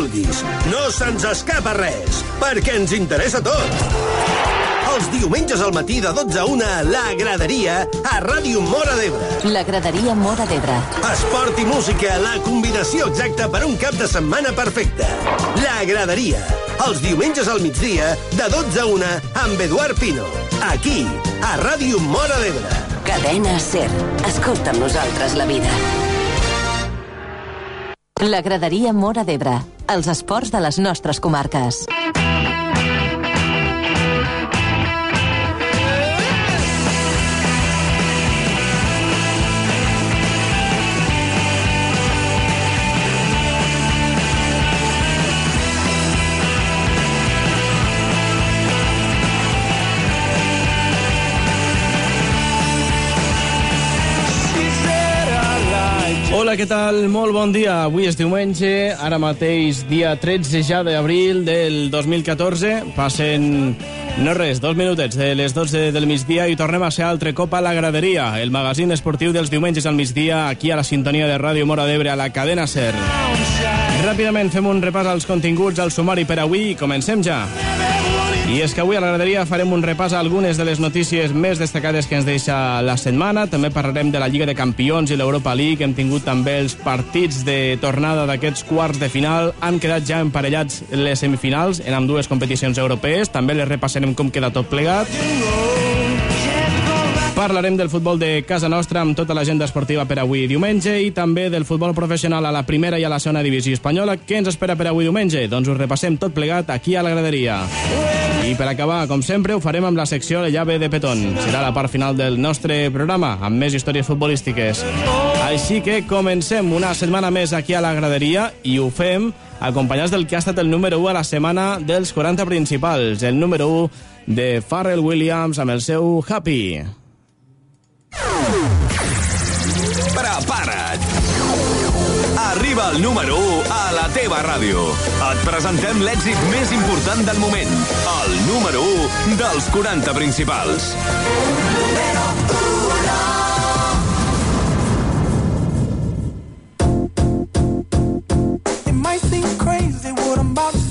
vulguis. No se'ns escapa res, perquè ens interessa tot. Els diumenges al matí de 12 a 1, la graderia a Ràdio Mora d'Ebre. La graderia Mora d'Ebre. Esport i música, la combinació exacta per un cap de setmana perfecte. La graderia, els diumenges al migdia de 12 a 1 amb Eduard Pino. Aquí, a Ràdio Mora d'Ebre. Cadena Ser. Escolta amb nosaltres la vida. La graderia Mora d'Ebre. Els esports de les nostres comarques. Hola, què tal? Molt bon dia. Avui és diumenge, ara mateix dia 13 ja d'abril del 2014. Passen, no res, dos minutets de les 12 del migdia i tornem a ser altre cop a la graderia, el magazín esportiu dels diumenges al migdia, aquí a la sintonia de Ràdio Mora d'Ebre, a la cadena SER. Ràpidament fem un repàs als continguts, al sumari per avui i comencem ja. I és que avui a la graderia farem un repàs a algunes de les notícies més destacades que ens deixa la setmana. També parlarem de la Lliga de Campions i l'Europa League. Hem tingut també els partits de tornada d'aquests quarts de final. Han quedat ja emparellats les semifinals en amb dues competicions europees. També les repassarem com queda tot plegat. Parlarem del futbol de casa nostra amb tota l'agenda esportiva per avui diumenge i també del futbol professional a la primera i a la segona divisió espanyola. Què ens espera per avui diumenge? Doncs us repassem tot plegat aquí a la graderia. I per acabar, com sempre, ho farem amb la secció La llave de Petón. Serà la part final del nostre programa, amb més històries futbolístiques. Així que comencem una setmana més aquí a la graderia i ho fem acompanyats del que ha estat el número 1 a la setmana dels 40 principals, el número 1 de Pharrell Williams amb el seu Happy. Prepara't! Arriba el número 1 a la teva ràdio. Et presentem l'èxit més important del moment. El número 1 dels 40 principals. It might seem crazy what I'm about to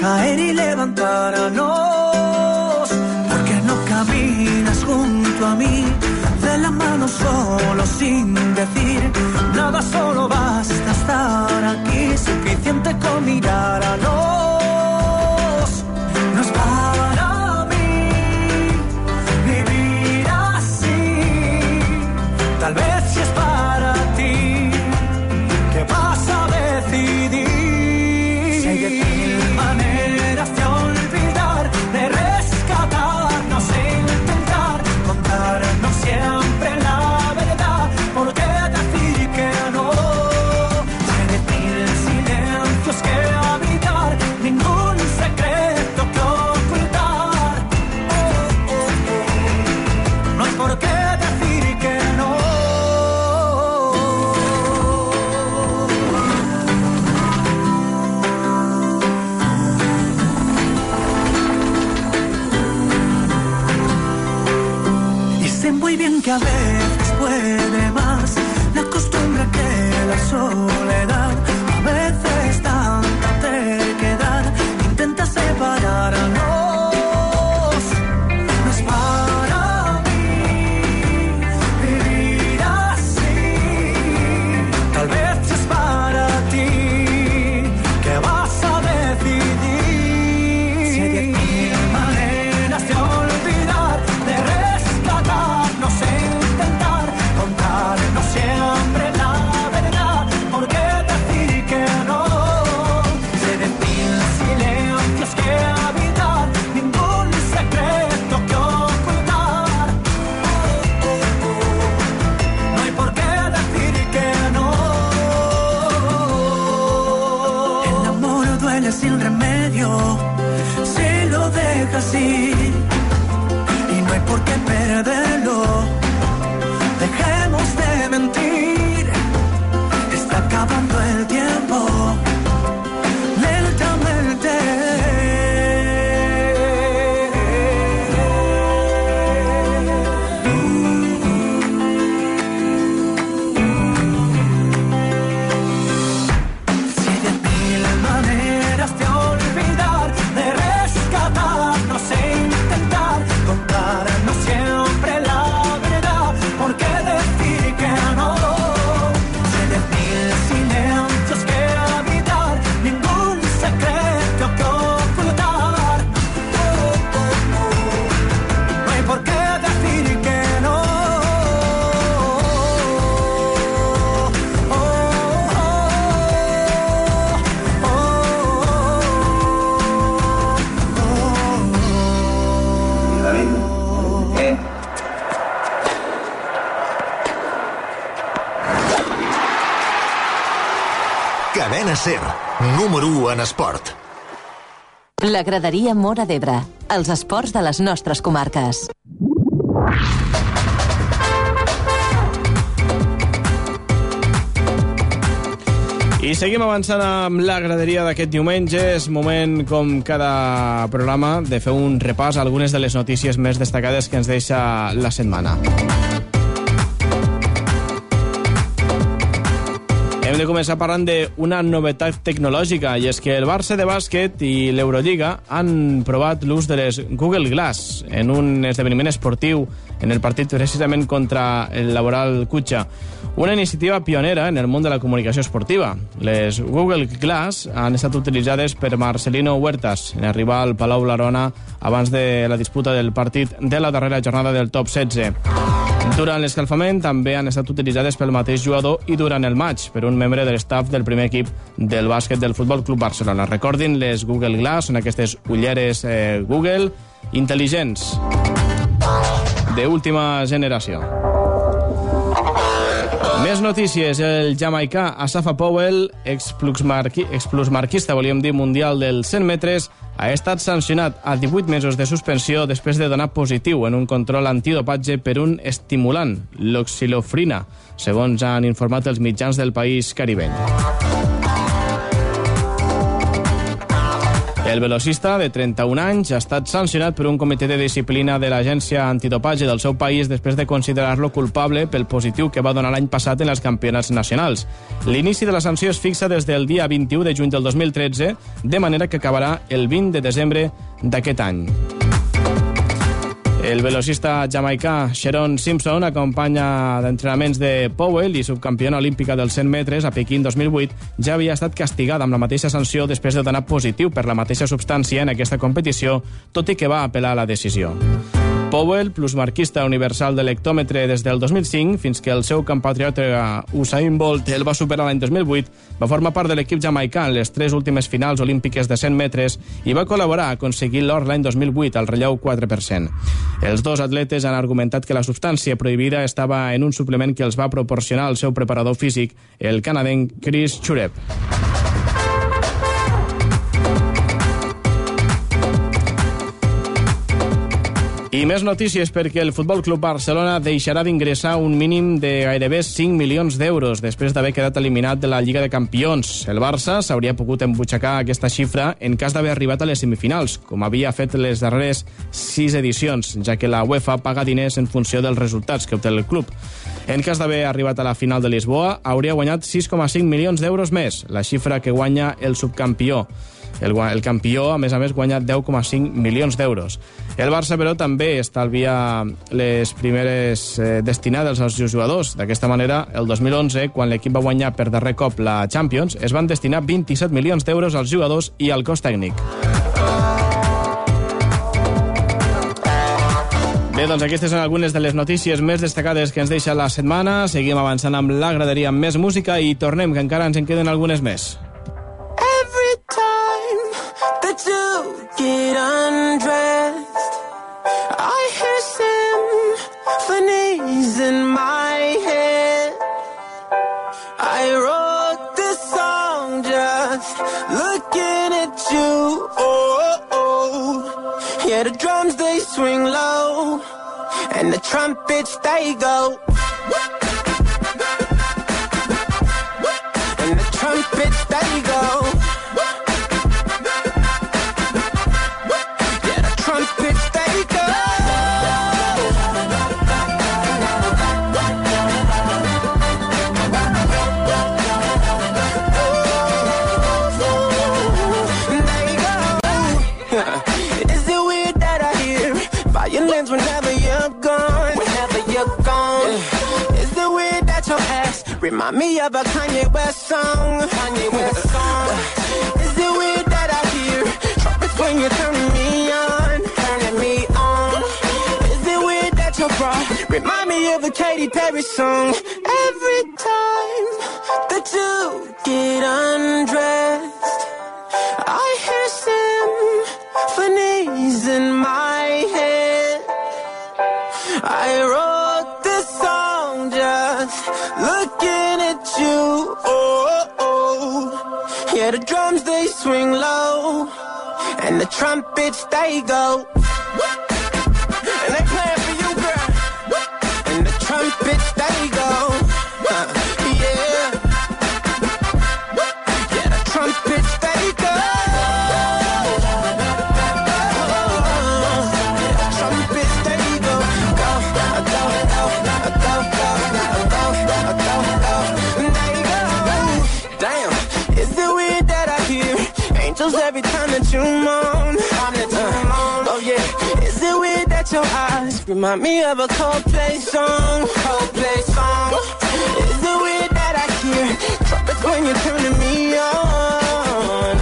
caer y levantarnos. Porque no caminas junto a mí, de la mano solo sin decir nada, solo basta estar aquí, suficiente con mirar a los. No es Oh. 1 en esport. La graderia Mora d'Ebre. Els esports de les nostres comarques. I seguim avançant amb la graderia d'aquest diumenge. És moment, com cada programa, de fer un repàs a algunes de les notícies més destacades que ens deixa la setmana. Començar parlant d'una novetat tecnològica, i és que el Barça de bàsquet i l'Eurolliga han provat l'ús de les Google Glass en un esdeveniment esportiu en el partit precisament contra el laboral Cutxa. Una iniciativa pionera en el món de la comunicació esportiva. Les Google Glass han estat utilitzades per Marcelino Huertas en arribar al Palau Blarona abans de la disputa del partit de la darrera jornada del top 16. Durant l'escalfament també han estat utilitzades pel mateix jugador i durant el maig per un membre de l'estaf del primer equip del bàsquet del Futbol Club Barcelona. Recordin, les Google Glass són aquestes ulleres eh, Google intel·ligents d'última generació. Notícies. El jamaicà Asafa Powell, explusmarqui, explusmarquista, volíem dir, mundial dels 100 metres, ha estat sancionat a 18 mesos de suspensió després de donar positiu en un control antidopatge per un estimulant, l'oxilofrina, segons han informat els mitjans del país caribeny. El velocista, de 31 anys, ha estat sancionat per un comitè de disciplina de l'agència antidopatge del seu país després de considerar-lo culpable pel positiu que va donar l'any passat en els campionats nacionals. L'inici de la sanció es fixa des del dia 21 de juny del 2013, de manera que acabarà el 20 de desembre d'aquest any. El velocista jamaicà Sharon Simpson acompanya d'entrenaments de Powell i subcampiona olímpica dels 100 metres a Pequín 2008 ja havia estat castigada amb la mateixa sanció després de donar positiu per la mateixa substància en aquesta competició, tot i que va apel·lar la decisió. Powell, plusmarquista universal de l'hectòmetre des del 2005 fins que el seu compatriota Usain Bolt el va superar l'any 2008, va formar part de l'equip jamaicà en les tres últimes finals olímpiques de 100 metres i va col·laborar a aconseguir l'or l'any 2008 al relleu 4%. Els dos atletes han argumentat que la substància prohibida estava en un suplement que els va proporcionar el seu preparador físic, el canadenc Chris Churep. I més notícies perquè el Futbol Club Barcelona deixarà d'ingressar un mínim de gairebé 5 milions d'euros després d'haver quedat eliminat de la Lliga de Campions. El Barça s'hauria pogut embutxacar aquesta xifra en cas d'haver arribat a les semifinals, com havia fet les darreres 6 edicions, ja que la UEFA paga diners en funció dels resultats que obté el club. En cas d'haver arribat a la final de Lisboa, hauria guanyat 6,5 milions d'euros més, la xifra que guanya el subcampió. El, el campió, a més a més, guanya 10,5 milions d'euros. El Barça, però, també estalvia les primeres eh, destinades als jugadors. D'aquesta manera, el 2011, quan l'equip va guanyar per darrer cop la Champions, es van destinar 27 milions d'euros als jugadors i al cos tècnic. Bé, doncs aquestes són algunes de les notícies més destacades que ens deixa la setmana. Seguim avançant amb la graderia amb més música i tornem, que encara ens en queden algunes més. You get undressed, I hear symphonies in my head. I wrote this song just looking at you. Oh, oh. yeah, the drums they swing low, and the trumpets they go. And the trumpets they go. Is it weird that I hear violins whenever you're gone? Whenever you're gone. Is it weird that your past remind me of a Kanye West song? Kanye West song. Is it weird that I hear trumpets when you're turning me on? Turning me on. Is it weird that your bra remind me of a Katy Perry song? Every time that you get undressed. Swing low, and the trumpets they go. And they playing for you, girl. And the trumpets they go. Huh, whistles every time that you moan. Uh, oh yeah, is it weird that your eyes remind me of a Coldplay song? Coldplay song. Is it weird that I hear trumpets when you're turning me on?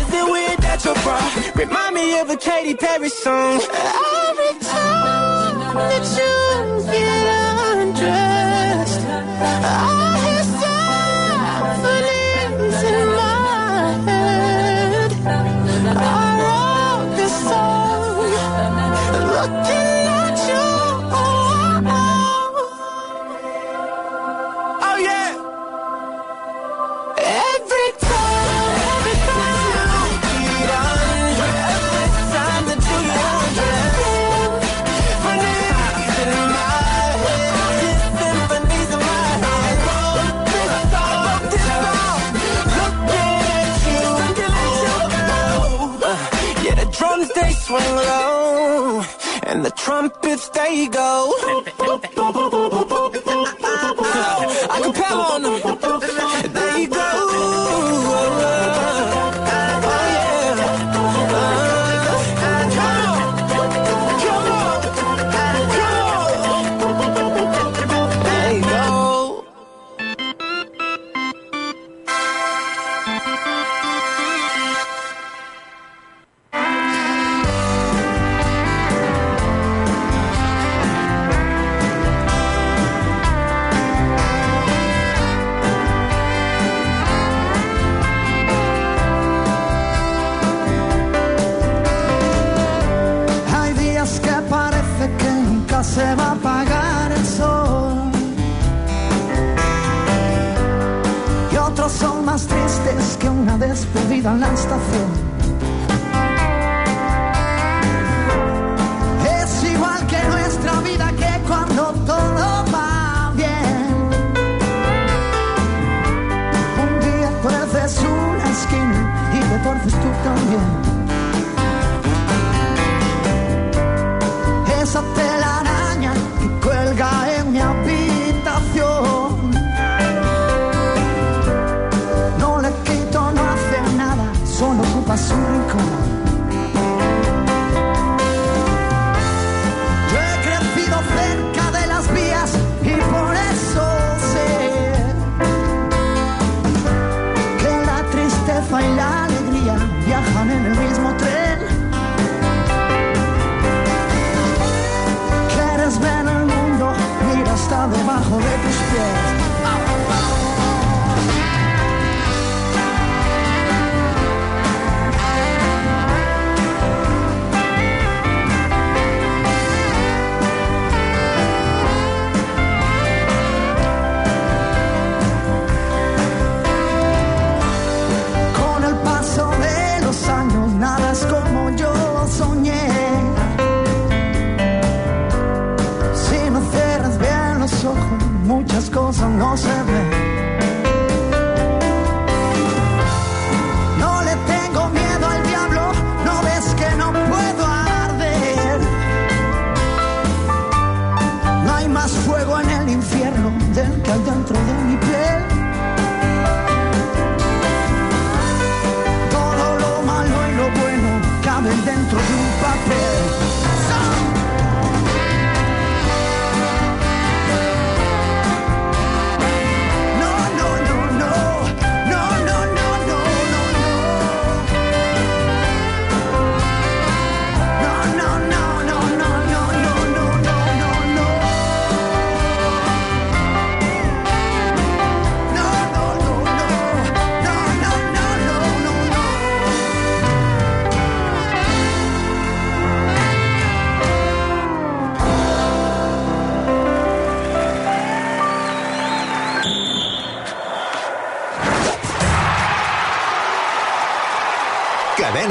Is it weird that your bra remind me of a Katy Perry song? Every time that you get undressed, I and the trumpets they go. I can pal on them. There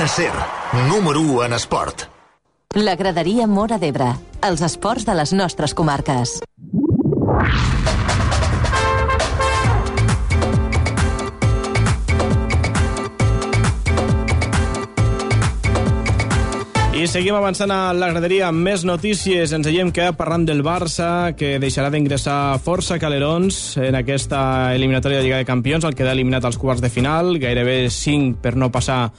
Cadena Ser, número 1 en esport. La graderia Mora d'Ebre. Els esports de les nostres comarques. I seguim avançant a la graderia amb més notícies. Ens veiem que parlant del Barça, que deixarà d'ingressar força calerons en aquesta eliminatòria de Lliga de Campions, el queda eliminat als quarts de final, gairebé 5 per no passar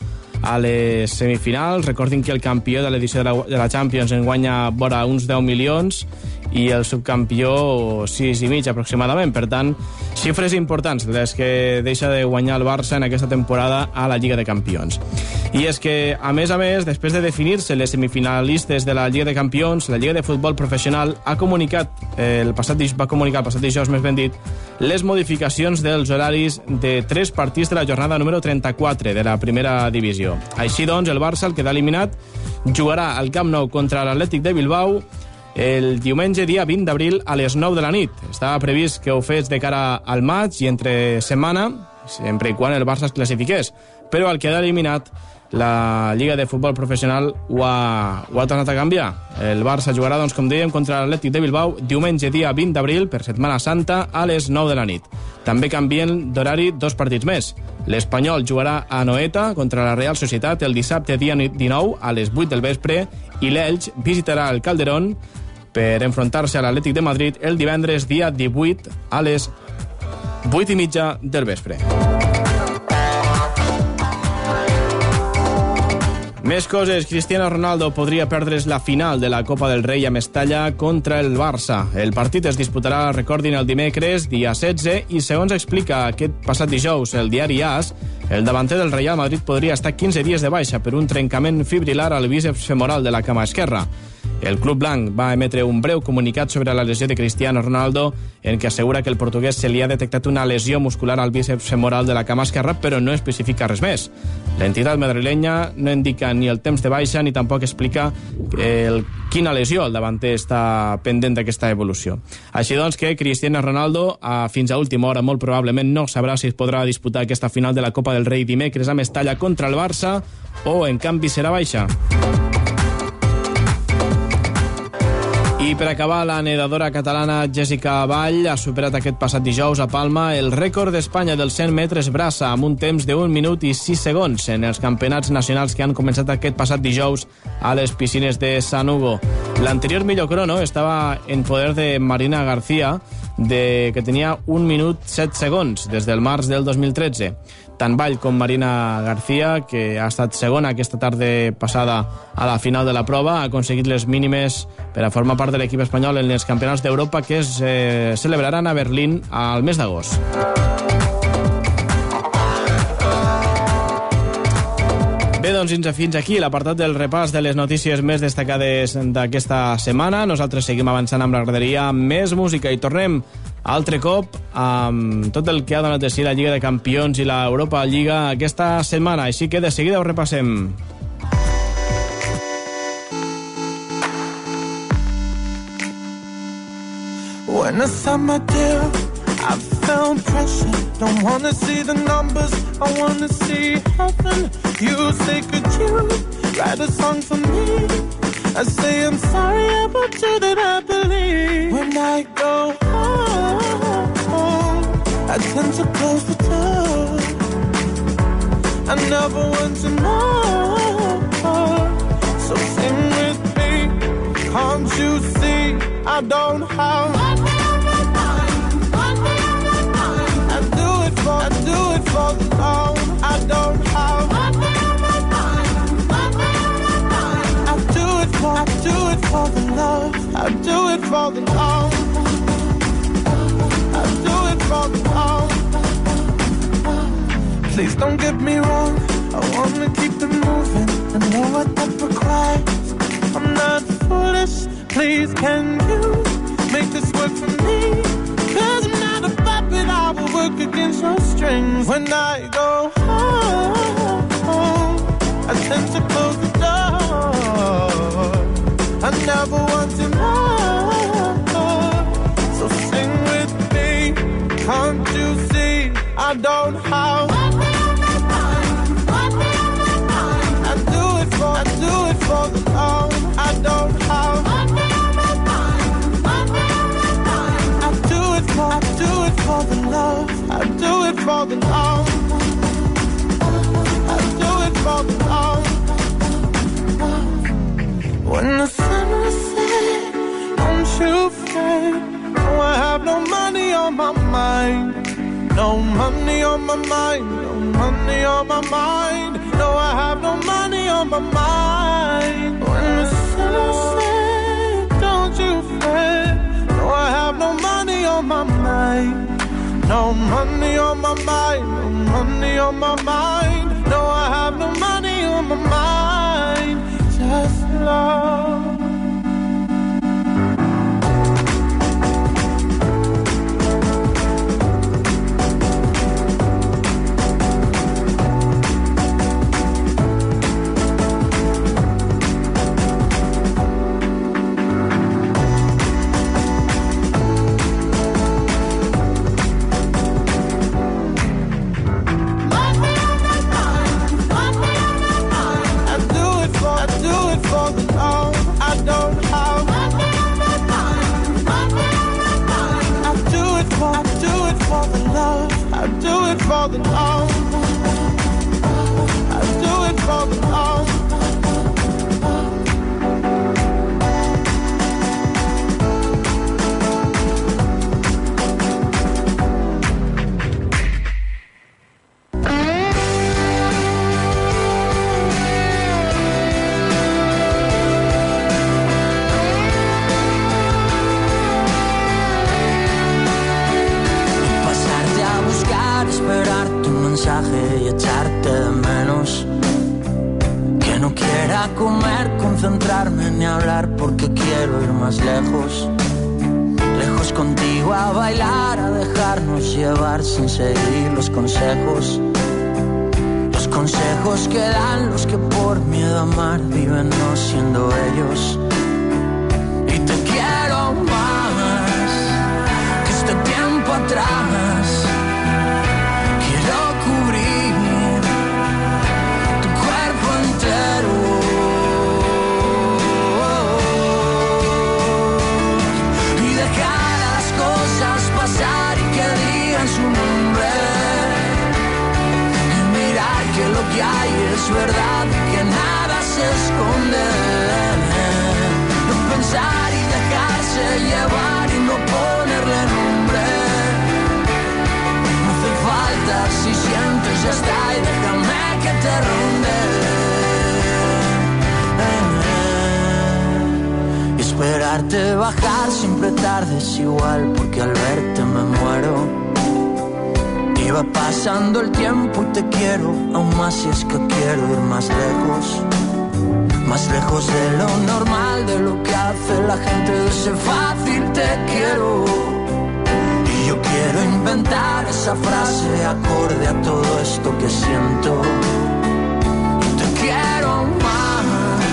a les semifinals. Recordin que el campió de l'edició de, la, de la Champions en guanya vora uns 10 milions i el subcampió 6 i mig aproximadament. Per tant, xifres importants les que deixa de guanyar el Barça en aquesta temporada a la Lliga de Campions. I és que, a més a més, després de definir-se les semifinalistes de la Lliga de Campions, la Lliga de Futbol Professional ha comunicat, eh, el passat, va comunicar el passat dijous, més ben dit, les modificacions dels horaris de tres partits de la jornada número 34 de la primera divisió. Així doncs, el Barça, el queda eliminat, jugarà al Camp Nou contra l'Atlètic de Bilbao el diumenge dia 20 d'abril a les 9 de la nit. Estava previst que ho fes de cara al maig i entre setmana, sempre i quan el Barça es classifiqués. Però al quedar eliminat, la Lliga de Futbol Professional ho ha, ho ha tornat a canviar. El Barça jugarà, doncs, com dèiem, contra l'Atlètic de Bilbao diumenge dia 20 d'abril per Setmana Santa a les 9 de la nit. També canvien d'horari dos partits més. L'Espanyol jugarà a Noeta contra la Real Societat el dissabte dia 19 a les 8 del vespre i l'Elx visitarà el Calderón per enfrontar-se a l'Atlètic de Madrid el divendres dia 18 a les 8 i mitja del vespre. Més coses. Cristiano Ronaldo podria perdre's la final de la Copa del Rei a Mestalla contra el Barça. El partit es disputarà, recordin, el dimecres, dia 16, i segons explica aquest passat dijous el diari AS, el davanter del Real Madrid podria estar 15 dies de baixa per un trencament fibrilar al bíceps femoral de la cama esquerra. El Club Blanc va emetre un breu comunicat sobre la lesió de Cristiano Ronaldo en què assegura que el portuguès se li ha detectat una lesió muscular al bíceps femoral de la cama esquerra, però no especifica res més. L'entitat madrilenya no indica ni el temps de baixa ni tampoc explica el, quina lesió el davanter està pendent d'aquesta evolució. Així doncs que Cristiano Ronaldo, a, fins a última hora, molt probablement no sabrà si es podrà disputar aquesta final de la Copa del Rei dimecres a Mestalla contra el Barça o, en canvi, serà baixa. I per acabar, la nedadora catalana Jessica Vall ha superat aquest passat dijous a Palma el rècord d'Espanya dels 100 metres braça amb un temps de 1 minut i 6 segons en els campionats nacionals que han començat aquest passat dijous a les piscines de San Hugo. L'anterior millor crono estava en poder de Marina García, de, que tenia 1 minut 7 segons des del març del 2013. Tant Vall com Marina García, que ha estat segona aquesta tarda passada a la final de la prova, ha aconseguit les mínimes per a formar part de l'equip espanyol en els campionats d'Europa que es eh, celebraran a Berlín al mes d'agost. Bé, doncs fins aquí l'apartat del repàs de les notícies més destacades d'aquesta setmana. Nosaltres seguim avançant amb la graderia, més música i tornem altre cop amb tot el que ha donat de si la Lliga de Campions i l'Europa Lliga aquesta setmana. Així que de seguida ho repassem. When I signed my deal, I felt pressure. Don't wanna see the numbers, I wanna see heaven. You say, could you write a song for me? I say, I'm sorry about you that I believe. When I go home, I tend to close the door. I never want to know. So sing with me, can't you see? I don't have. I do it for, I do it for the love. I don't have. I do it for, I do it for the love. I do it for the love. Please don't get me wrong. I wanna keep it moving. I know what that requires. I'm not foolish. Please, can you make this work for me? Cause I'm not a puppet. I will work against your strings. When I go home, I tend to close the door. I never want to know. Can't you see? I don't have. I do it for, I do it for the. I don't have. I do it for. I do it for the love. I do it for the love. My mind. No money on my mind. No money on my mind. No, I have no money on my mind. When the sun is set, don't you fret. No, I have no money on my mind. No money on my mind. No money on my mind. No, I have no money on my mind. Just love. Concentrarme ni hablar porque quiero ir más lejos. Lejos contigo a bailar, a dejarnos llevar sin seguir los consejos. Los consejos que dan los que por miedo a amar viven no siendo ellos. Y te quiero más que este tiempo atrás. Si es que quiero ir más lejos. Más lejos de lo normal, de lo que hace la gente de ese fácil te quiero. Y yo quiero inventar esa frase acorde a todo esto que siento. Te quiero más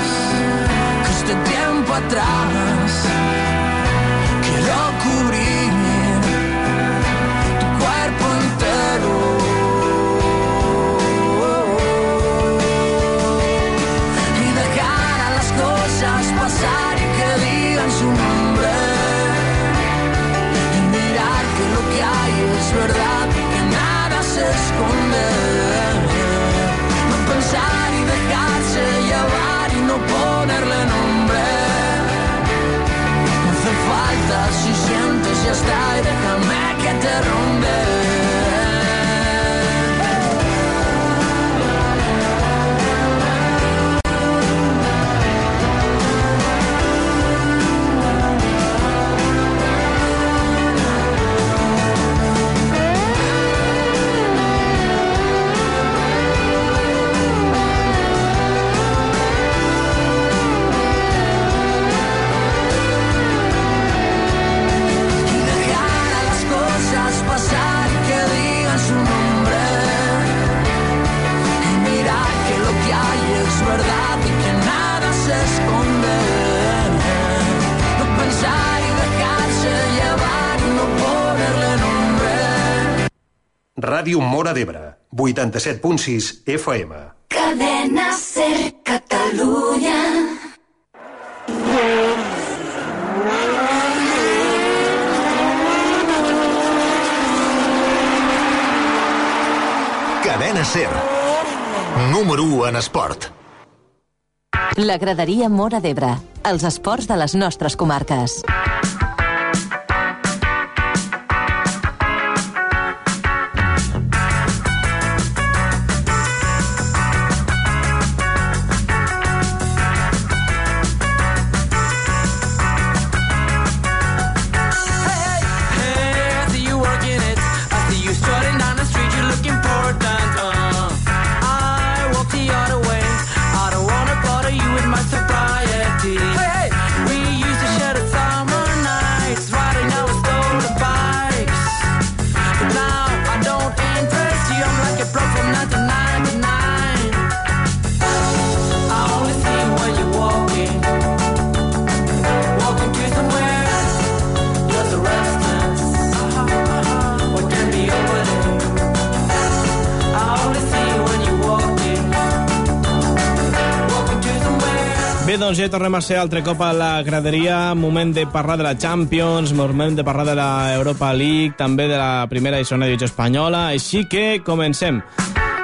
que este tiempo atrás. Y dejarse llevar y no ponerle nombre. No hace falta si sientes ya está y déjame que te ronde. 87.6 FM. Cadena Ser Catalunya. Cadena Ser. Número 1 en esport. La graderia Mora d'Ebre. Els esports de les nostres comarques. Bé, doncs ja tornem a ser altre cop a la graderia. Moment de parlar de la Champions, moment de parlar de la Europa League, també de la primera i segona divisió espanyola. Així que comencem.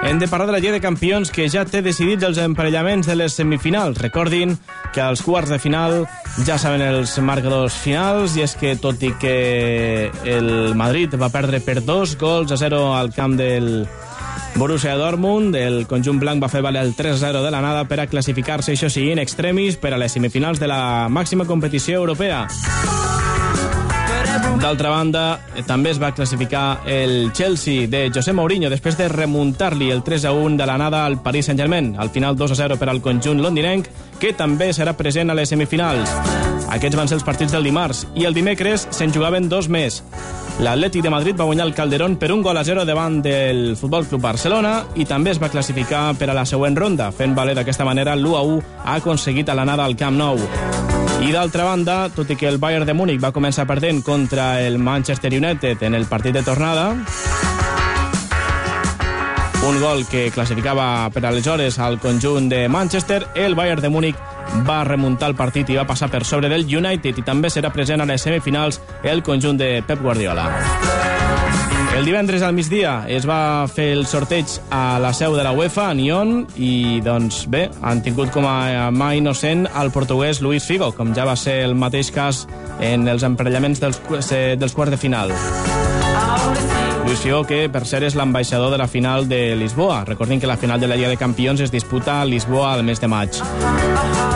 Hem de parlar de la Lliga de Campions, que ja té decidits els emparellaments de les semifinals. Recordin que als quarts de final ja saben els marcadors finals, i és que tot i que el Madrid va perdre per dos gols a zero al camp del Borussia Dortmund, el conjunt blanc va fer valer el 3-0 de la nada per a classificar-se, això sí, in extremis, per a les semifinals de la màxima competició europea. D'altra banda, també es va classificar el Chelsea de José Mourinho després de remuntar-li el 3-1 de la nada al Paris Saint-Germain. Al final 2-0 per al conjunt londinenc, que també serà present a les semifinals. Aquests van ser els partits del dimarts i el dimecres se'n jugaven dos més. L'Atlètic de Madrid va guanyar el Calderón per un gol a 0 davant del Futbol Club Barcelona i també es va classificar per a la següent ronda, fent valer d'aquesta manera l'1-1 ha aconseguit a l'anada al Camp Nou. I d'altra banda, tot i que el Bayern de Múnich va començar perdent contra el Manchester United en el partit de tornada, un gol que classificava per aleshores al conjunt de Manchester, el Bayern de Múnich va remuntar el partit i va passar per sobre del United i també serà present a les semifinals el conjunt de Pep Guardiola. El divendres al migdia es va fer el sorteig a la seu de la UEFA, a Nyon, i doncs bé, han tingut com a mà innocent el portuguès Luis Figo, com ja va ser el mateix cas en els emparellaments dels, dels quarts de final. Figo, que per cert és l'ambaixador de la final de Lisboa. Recordin que la final de la Lliga de Campions es disputa a Lisboa al mes de maig.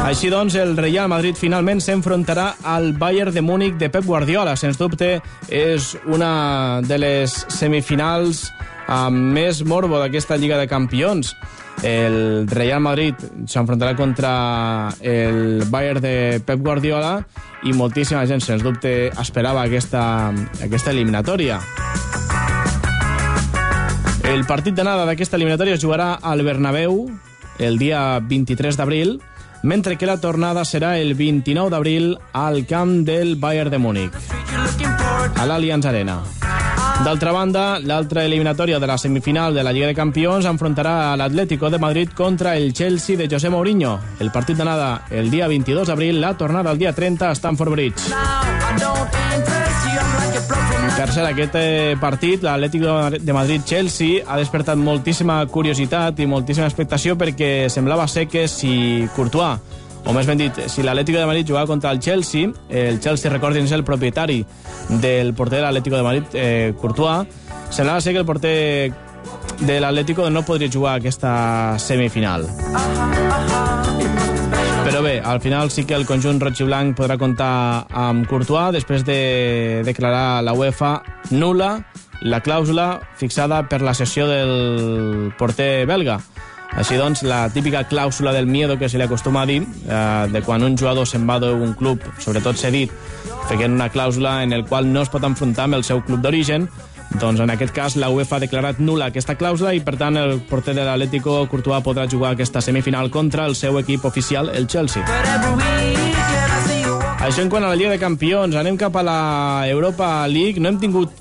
Així doncs, el Real Madrid finalment s'enfrontarà al Bayern de Múnich de Pep Guardiola. Sens dubte, és una de les semifinals amb més morbo d'aquesta Lliga de Campions. El Real Madrid s'enfrontarà contra el Bayern de Pep Guardiola i moltíssima gent, sens dubte, esperava aquesta, aquesta eliminatòria. El partit d'anada d'aquesta eliminatòria es jugarà al Bernabéu el dia 23 d'abril, mentre que la tornada serà el 29 d'abril al camp del Bayern de Múnich, a l'Allianz Arena. D'altra banda, l'altra eliminatòria de la semifinal de la Lliga de Campions enfrontarà l'Atlético de Madrid contra el Chelsea de José Mourinho. El partit d'anada el dia 22 d'abril, la tornada el dia 30 a Stamford Bridge. Per cert, aquest eh, partit, l'Atlètic de Madrid-Chelsea, ha despertat moltíssima curiositat i moltíssima expectació perquè semblava ser que si Courtois, o més ben dit, si l'Atlètic de Madrid jugava contra el Chelsea, el Chelsea, recordin, el propietari del porter de l'Atlético de Madrid, eh, Courtois, semblava ser que el porter de l'Atlético no podria jugar aquesta semifinal. Però bé, al final sí que el conjunt roig i blanc podrà comptar amb Courtois després de declarar la UEFA nula la clàusula fixada per la sessió del porter belga. Així doncs, la típica clàusula del miedo que se li acostuma a dir, eh, de quan un jugador se'n va d'un club, sobretot cedit, fent una clàusula en el qual no es pot enfrontar amb el seu club d'origen, doncs en aquest cas la UEFA ha declarat nula aquesta clàusula i per tant el porter de l'Atlético Courtois podrà jugar aquesta semifinal contra el seu equip oficial, el Chelsea. Això en quant a la Lliga de Campions. Anem cap a la Europa League. No hem tingut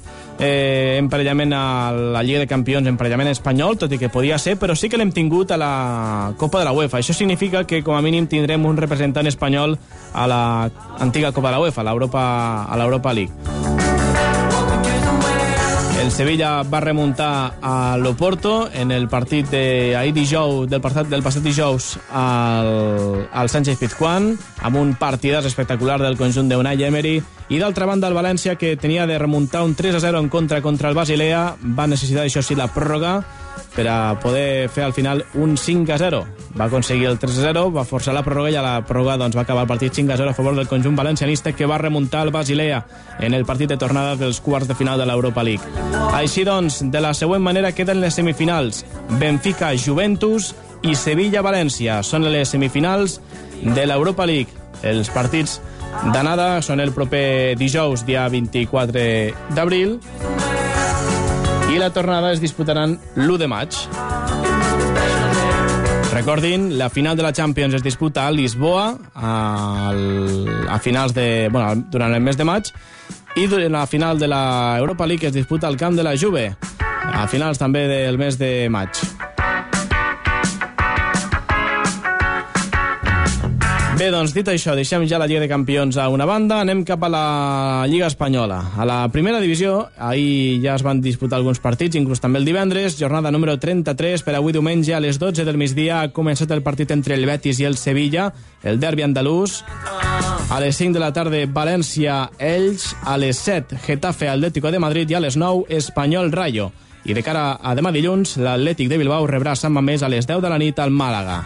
eh, emparellament a la Lliga de Campions, emparellament espanyol, tot i que podia ser, però sí que l'hem tingut a la Copa de la UEFA. Això significa que com a mínim tindrem un representant espanyol a la antiga Copa de la UEFA, a l'Europa League. El Sevilla va remuntar a l'Oporto en el partit de ahir dijous, del, passat, del passat dijous al, al Sánchez Pizjuán, amb un partidàs espectacular del conjunt d'Unai Emery, i d'altra banda el València, que tenia de remuntar un 3-0 en contra contra el Basilea, va necessitar, això sí, la pròrroga per a poder fer al final un 5-0. Va aconseguir el 3-0, va forçar la pròrroga i a la pròrroga doncs, va acabar el partit 5-0 a favor del conjunt valencianista que va remuntar el Basilea en el partit de tornada dels quarts de final de l'Europa League. Així doncs, de la següent manera queden les semifinals. Benfica-Juventus i Sevilla-València són les semifinals de l'Europa League. Els partits d'anada són el proper dijous, dia 24 d'abril, i la tornada es disputaran l'1 de maig. Recordin, la final de la Champions es disputa a Lisboa al, a finals de, bueno, durant el mes de maig i la final de la Europa League es disputa al camp de la Juve a finals també del mes de maig. Bé, doncs dit això, deixem ja la Lliga de Campions a una banda, anem cap a la Lliga Espanyola. A la primera divisió, ahir ja es van disputar alguns partits, inclús també el divendres, jornada número 33, per avui diumenge a les 12 del migdia ha començat el partit entre el Betis i el Sevilla, el derbi andalús. A les 5 de la tarda, València-Elx, a les 7, Getafe-Atlético de Madrid i a les 9, Espanyol-Rayo. I de cara a demà dilluns, l'Atlètic de Bilbao rebrà Sant Mamés a les 10 de la nit al Màlaga.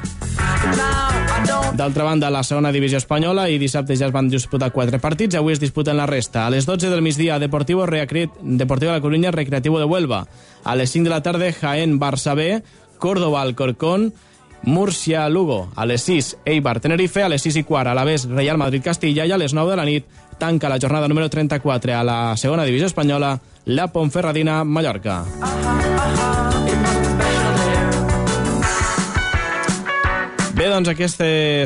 D'altra banda, la segona divisió espanyola i dissabte ja es van disputar quatre partits, avui es disputen la resta. A les 12 del migdia, Deportivo, Reacrit, Deportivo de la Coruña, Recreativo de Huelva. A les 5 de la tarda, Jaén, Barça B, Córdoba, Alcorcón, Múrcia, Lugo. A les 6, Eibar, Tenerife. A les 6 i quart, Alavés, Real Madrid, Castilla. I a les 9 de la nit, tanca la jornada número 34 a la segona divisió espanyola, la Ponferradina, Mallorca. Bé, doncs aquests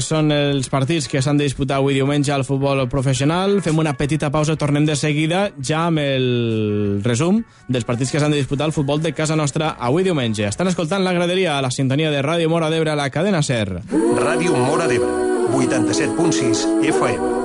són els partits que s'han de disputar avui diumenge al futbol professional. Fem una petita pausa, tornem de seguida ja amb el resum dels partits que s'han de disputar al futbol de casa nostra avui diumenge. Estan escoltant la graderia a la sintonia de Ràdio Mora d'Ebre a la cadena SER. Ràdio Mora d'Ebre, 87.6 FM.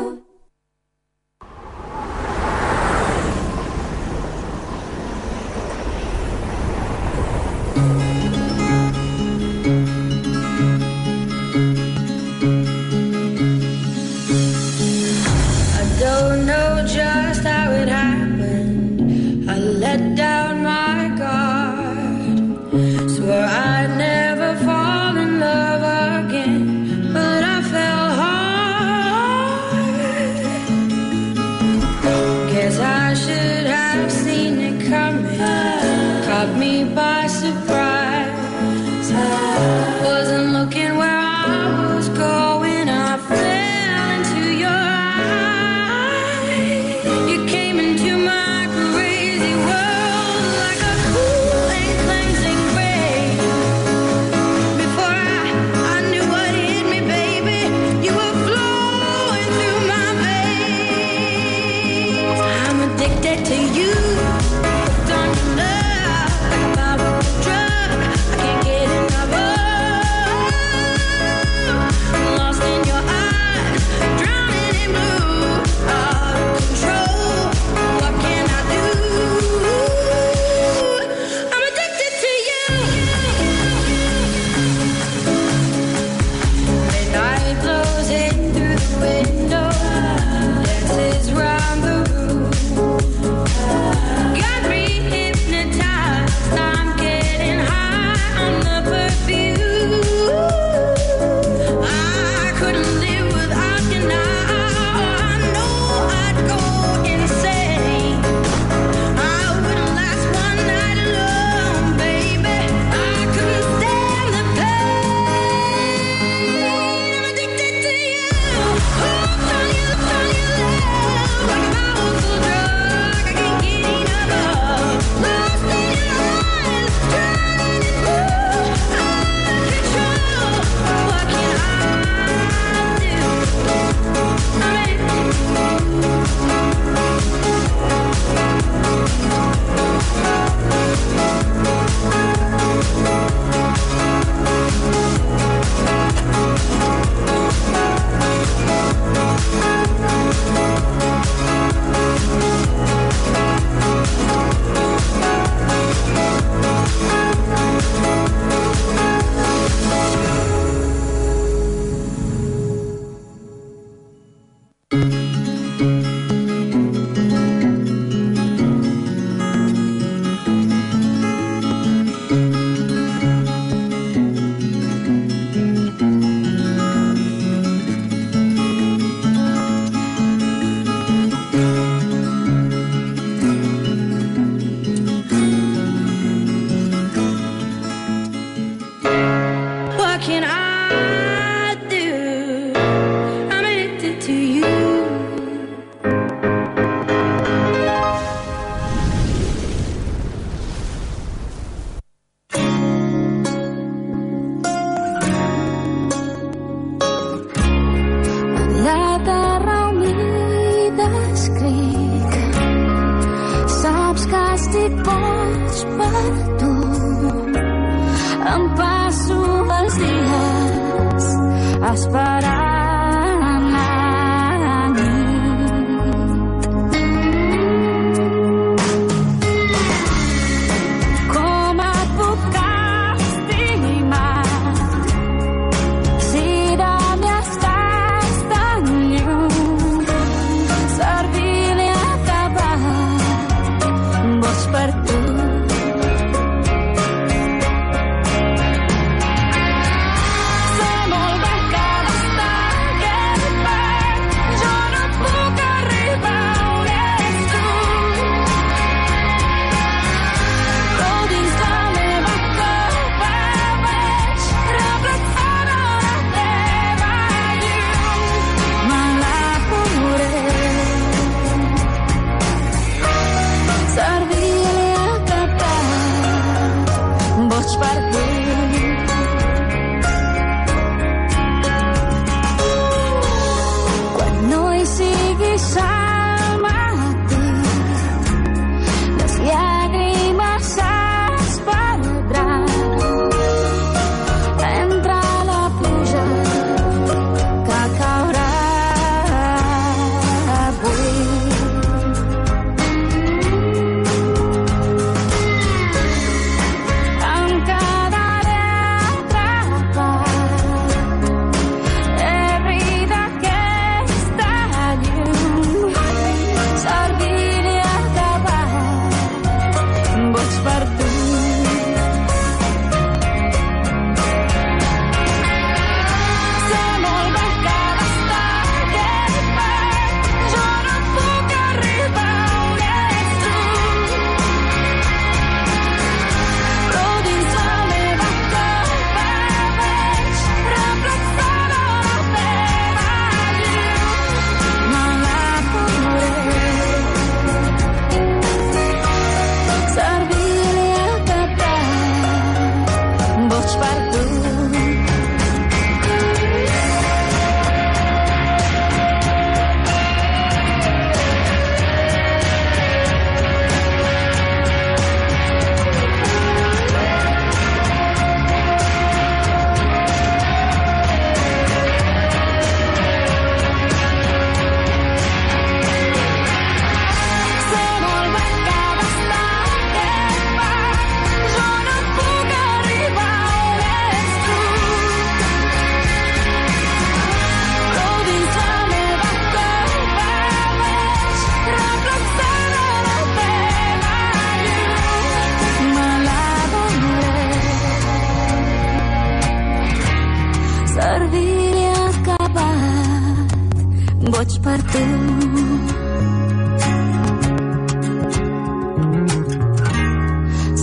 Per tu.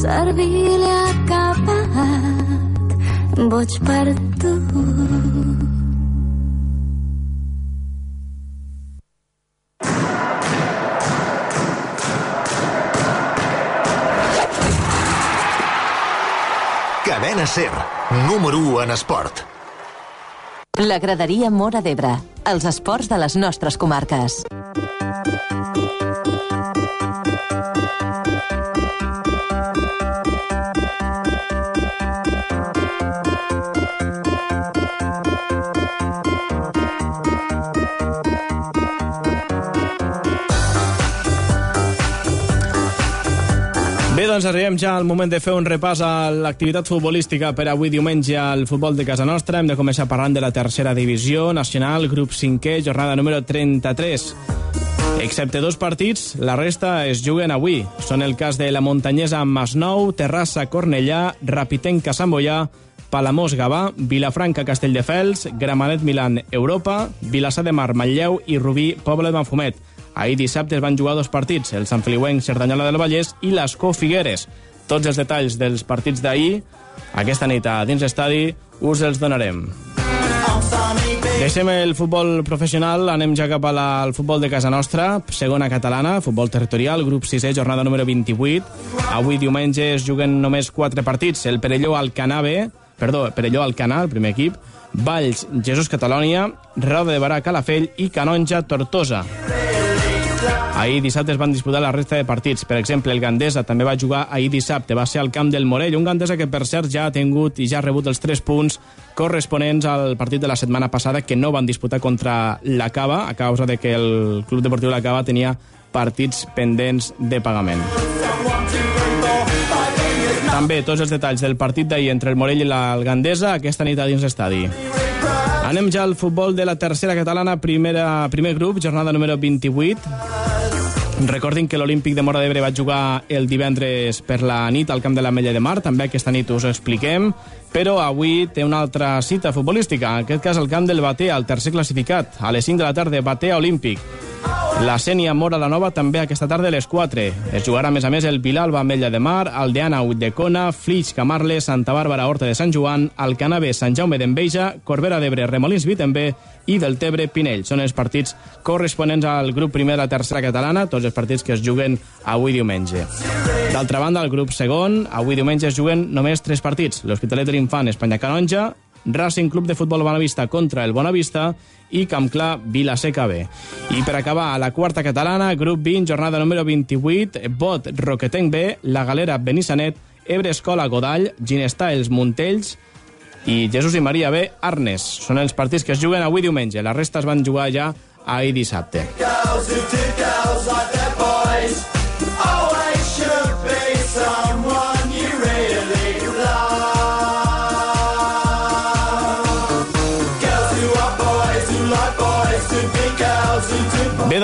Servir-li acabat, boig per tu. Cadena Ser, número 1 en esport. La graderia Mora d'Ebre. Els esports de les nostres comarques. Doncs arribem ja al moment de fer un repàs a l'activitat futbolística per avui diumenge al futbol de casa nostra. Hem de començar parlant de la tercera divisió nacional, grup 5è, jornada número 33. Excepte dos partits, la resta es juguen avui. Són el cas de la muntanyesa Masnou, Terrassa Cornellà, Rapitenca Sant Boià, Palamós Gavà, Vilafranca Castelldefels, Gramenet Milan Europa, Vilassar de Mar Manlleu i Rubí Poble de Manfumet. Ahir dissabte es van jugar dos partits, el Sant Feliuenc Cerdanyola del Vallès i l'Escó Figueres. Tots els detalls dels partits d'ahir, aquesta nit a dins l'estadi, us els donarem. Deixem el futbol professional, anem ja cap al futbol de casa nostra, segona catalana, futbol territorial, grup 6è, jornada número 28. Avui diumenge es juguen només quatre partits, el Perelló Alcanar B, perdó, Perelló Alcanar, el primer equip, Valls, Jesús Catalònia, Roda de Barà Calafell i Canonja Tortosa. Ahir dissabte es van disputar la resta de partits. Per exemple, el Gandesa també va jugar ahir dissabte. Va ser al camp del Morell, un Gandesa que, per cert, ja ha tingut i ja ha rebut els 3 punts corresponents al partit de la setmana passada que no van disputar contra la Cava a causa de que el Club Deportiu La Cava tenia partits pendents de pagament. També tots els detalls del partit d'ahir entre el Morell i la Gandesa aquesta nit a dins l'estadi. Anem ja al futbol de la tercera catalana, primera, primer grup, jornada número 28. Recordin que l'Olímpic de Mora d'Ebre va jugar el divendres per la nit al camp de l'Ametlla de Mar, també aquesta nit us expliquem, però avui té una altra cita futbolística, en aquest cas al camp del Batea, el tercer classificat, a les 5 de la tarda, Batea Olímpic. La Sènia Mora la Nova també aquesta tarda a les 4. Es jugarà a més a més el Vilalba Ametlla de Mar, Aldeana Uitdecona, Flix Camarle, Santa Bàrbara Horta de Sant Joan, Alcanave Sant Jaume d'Enveja, Corbera d'Ebre Remolins Vitembé i del Tebre Pinell. Són els partits corresponents al grup primer de la tercera catalana, tots els partits que es juguen avui diumenge. D'altra banda, el grup segon, avui diumenge es juguen només tres partits. L'Hospitalet de l'Infant Espanya Canonja, Racing Club de Futbol Bonavista contra el Bonavista i Campclar Vilaseca B. I per acabar, a la quarta catalana, grup 20, jornada número 28, Bot Roquetenc B, La Galera Benissanet, Ebre Escola Godall, Ginestà Els Montells i Jesús i Maria B, Arnes. Són els partits que es juguen avui diumenge. La resta es van jugar ja ahir dissabte. Girls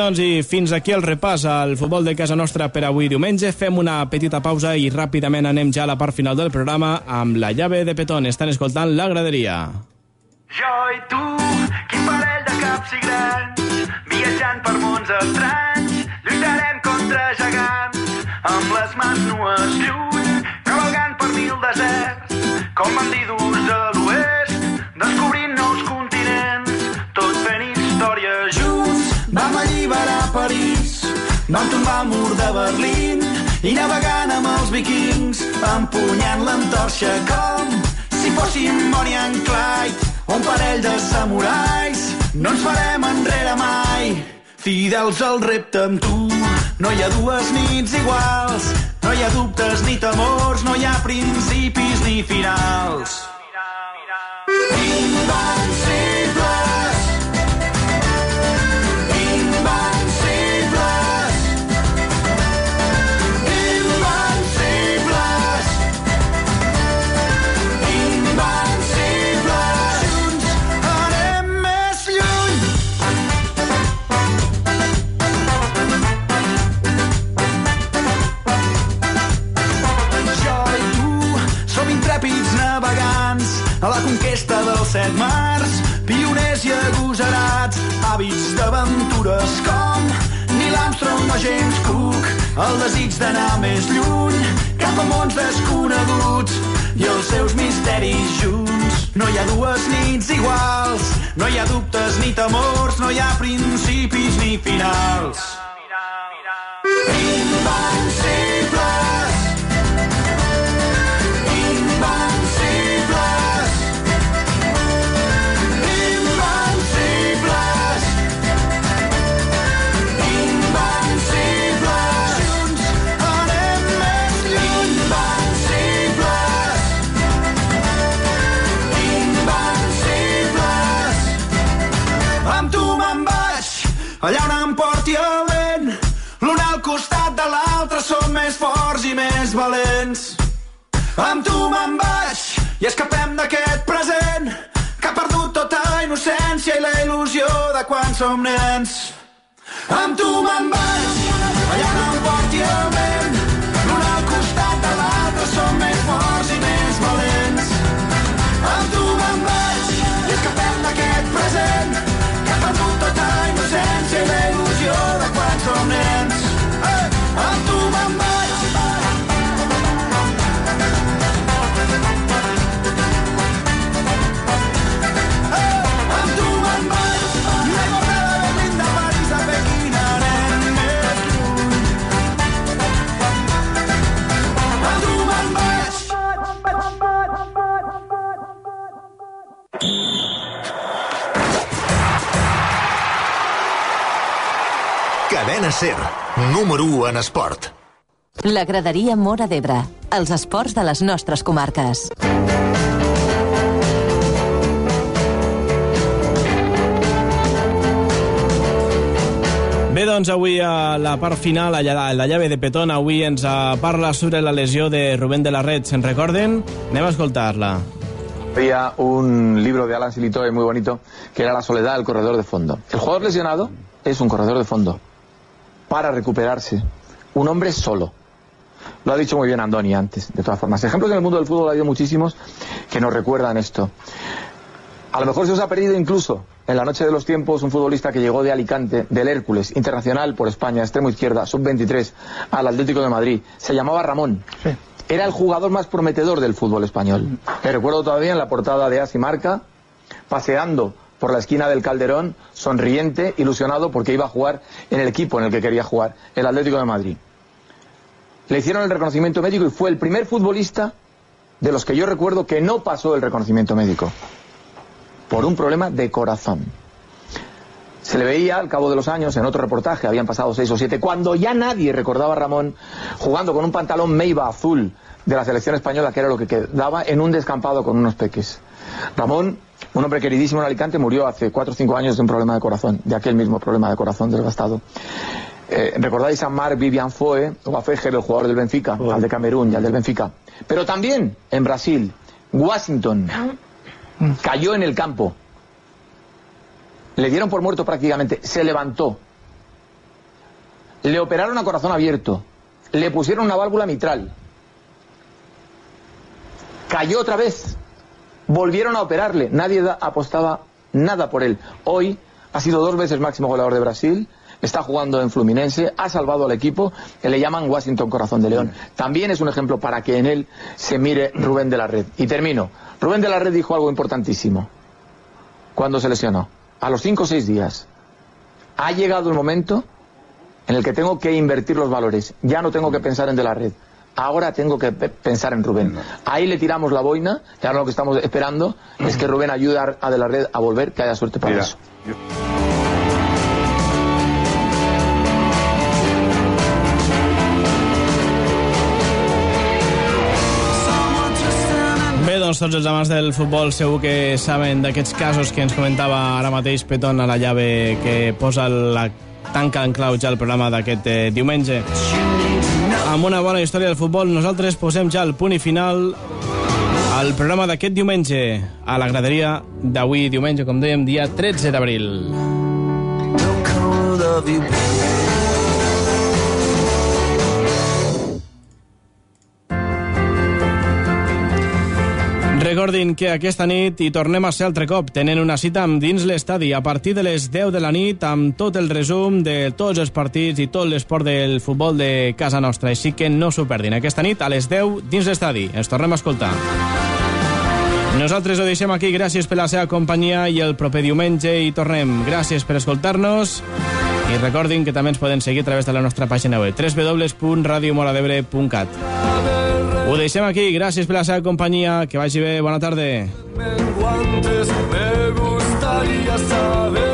doncs, i fins aquí el repàs al futbol de casa nostra per avui diumenge. Fem una petita pausa i ràpidament anem ja a la part final del programa amb la llave de Petón. Estan escoltant la graderia. Jo i tu, quin parell de caps i grans, viatjant per mons estranys, lluitarem contra gegants, amb les mans nues lluny, vam tombar el mur de Berlín i navegant amb els vikings, empunyant l'antorxa com si fóssim Bonnie and Clyde, un parell de samurais, no ens farem enrere mai. Fidels al repte amb tu, no hi ha dues nits iguals, no hi ha dubtes ni temors, no hi ha principis ni finals. Invencibles, a la conquesta dels set mars, pioners i agosarats hàbits d'aventures com Neil Armstrong o James Cook, el desig d'anar més lluny cap a mons desconeguts i els seus misteris junts. No hi ha dues nits iguals, no hi ha dubtes ni temors, no hi ha principis ni finals. Invencibles, allà on em porti el vent. L'un al costat de l'altre som més forts i més valents. Amb tu me'n vaig i escapem d'aquest present que ha perdut tota innocència i la il·lusió de quan som nens. Amb tu me'n vaig, allà on em porti el vent. Ser, número 1 en esport. La graderia Mora d'Ebre. Els esports de les nostres comarques. Bé, doncs avui a la part final, a la, a la llave de Petón, avui ens eh, parla sobre la lesió de Rubén de la Red. Se'n recorden? Anem a escoltar-la. Había un libro de Alan Silitoe muy bonito que era La soledad del corredor de fondo. El jugador lesionado es un corredor de fondo. Para recuperarse, un hombre solo. Lo ha dicho muy bien Andoni antes, de todas formas. Ejemplos en el mundo del fútbol ha habido muchísimos que nos recuerdan esto. A lo mejor se os ha perdido incluso en la noche de los tiempos un futbolista que llegó de Alicante, del Hércules, internacional por España, extremo izquierda, sub-23, al Atlético de Madrid. Se llamaba Ramón. Era el jugador más prometedor del fútbol español. Me recuerdo todavía en la portada de Asi Marca, paseando por la esquina del Calderón, sonriente, ilusionado porque iba a jugar en el equipo en el que quería jugar, el Atlético de Madrid. Le hicieron el reconocimiento médico y fue el primer futbolista de los que yo recuerdo que no pasó el reconocimiento médico por un problema de corazón. Se le veía al cabo de los años en otro reportaje, habían pasado seis o siete, cuando ya nadie recordaba a Ramón jugando con un pantalón Meiba azul de la selección española, que era lo que quedaba en un descampado con unos peques. Ramón, un hombre queridísimo en Alicante, murió hace cuatro o cinco años de un problema de corazón, de aquel mismo problema de corazón desgastado. Eh, ¿Recordáis a Marc Vivian Foe o a Fejer, el jugador del Benfica, al de Camerún y al del Benfica? Pero también en Brasil, Washington cayó en el campo. Le dieron por muerto prácticamente. Se levantó. Le operaron a corazón abierto. Le pusieron una válvula mitral. Cayó otra vez. Volvieron a operarle. Nadie da- apostaba nada por él. Hoy ha sido dos veces máximo goleador de Brasil. Está jugando en Fluminense, ha salvado al equipo, que le llaman Washington Corazón de León. También es un ejemplo para que en él se mire Rubén de la Red. Y termino. Rubén de la Red dijo algo importantísimo cuando se lesionó. A los cinco o seis días. Ha llegado el momento en el que tengo que invertir los valores. Ya no tengo que pensar en de la red. Ahora tengo que pe- pensar en Rubén. Ahí le tiramos la boina y ahora lo que estamos esperando es que Rubén ayude a de la red a volver, que haya suerte para Mira, eso. Doncs tots els amants del futbol segur que saben d'aquests casos que ens comentava ara mateix Petón a la llave que posa la tanca en clau ja el programa d'aquest eh, diumenge. Amb una bona història del futbol, nosaltres posem ja el punt i final al programa d'aquest diumenge a la graderia d'avui diumenge, com dèiem, dia 13 d'abril. Recordin que aquesta nit hi tornem a ser altre cop. Tenen una cita amb dins l'estadi a partir de les 10 de la nit amb tot el resum de tots els partits i tot l'esport del futbol de casa nostra. Així que no s'ho perdin. Aquesta nit a les 10 dins l'estadi. Ens tornem a escoltar. Nosaltres ho deixem aquí. Gràcies per la seva companyia i el proper diumenge hi tornem. Gràcies per escoltar-nos i recordin que també ens poden seguir a través de la nostra pàgina web www.radiomoradebre.cat Ho deixem aquí. Gràcies per la seva companyia. Que vagi bé. Bona tarda. Me gustaría saber